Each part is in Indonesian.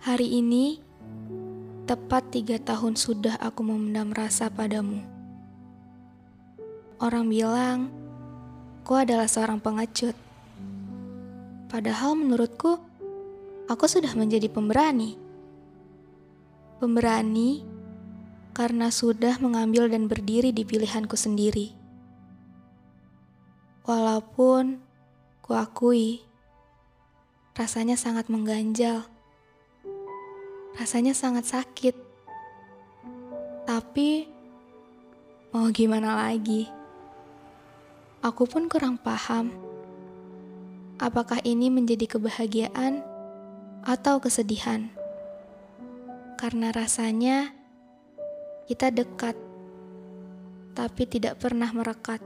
Hari ini, tepat tiga tahun sudah aku memendam rasa padamu. Orang bilang, ku adalah seorang pengecut. Padahal menurutku, aku sudah menjadi pemberani. Pemberani karena sudah mengambil dan berdiri di pilihanku sendiri. Walaupun kuakui, rasanya sangat mengganjal rasanya sangat sakit. Tapi, mau gimana lagi? Aku pun kurang paham. Apakah ini menjadi kebahagiaan atau kesedihan? Karena rasanya kita dekat, tapi tidak pernah merekat.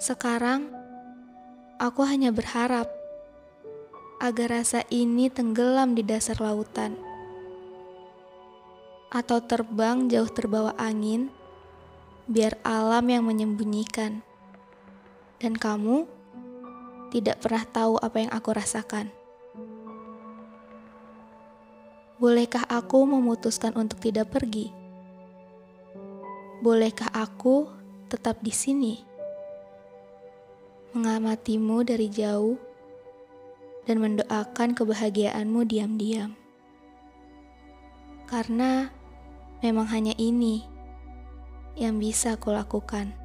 Sekarang, aku hanya berharap agar rasa ini tenggelam di dasar lautan, atau terbang jauh terbawa angin, biar alam yang menyembunyikan, dan kamu tidak pernah tahu apa yang aku rasakan. Bolehkah aku memutuskan untuk tidak pergi? Bolehkah aku tetap di sini, mengamatimu dari jauh? Dan mendoakan kebahagiaanmu diam-diam. Karena memang hanya ini yang bisa kulakukan.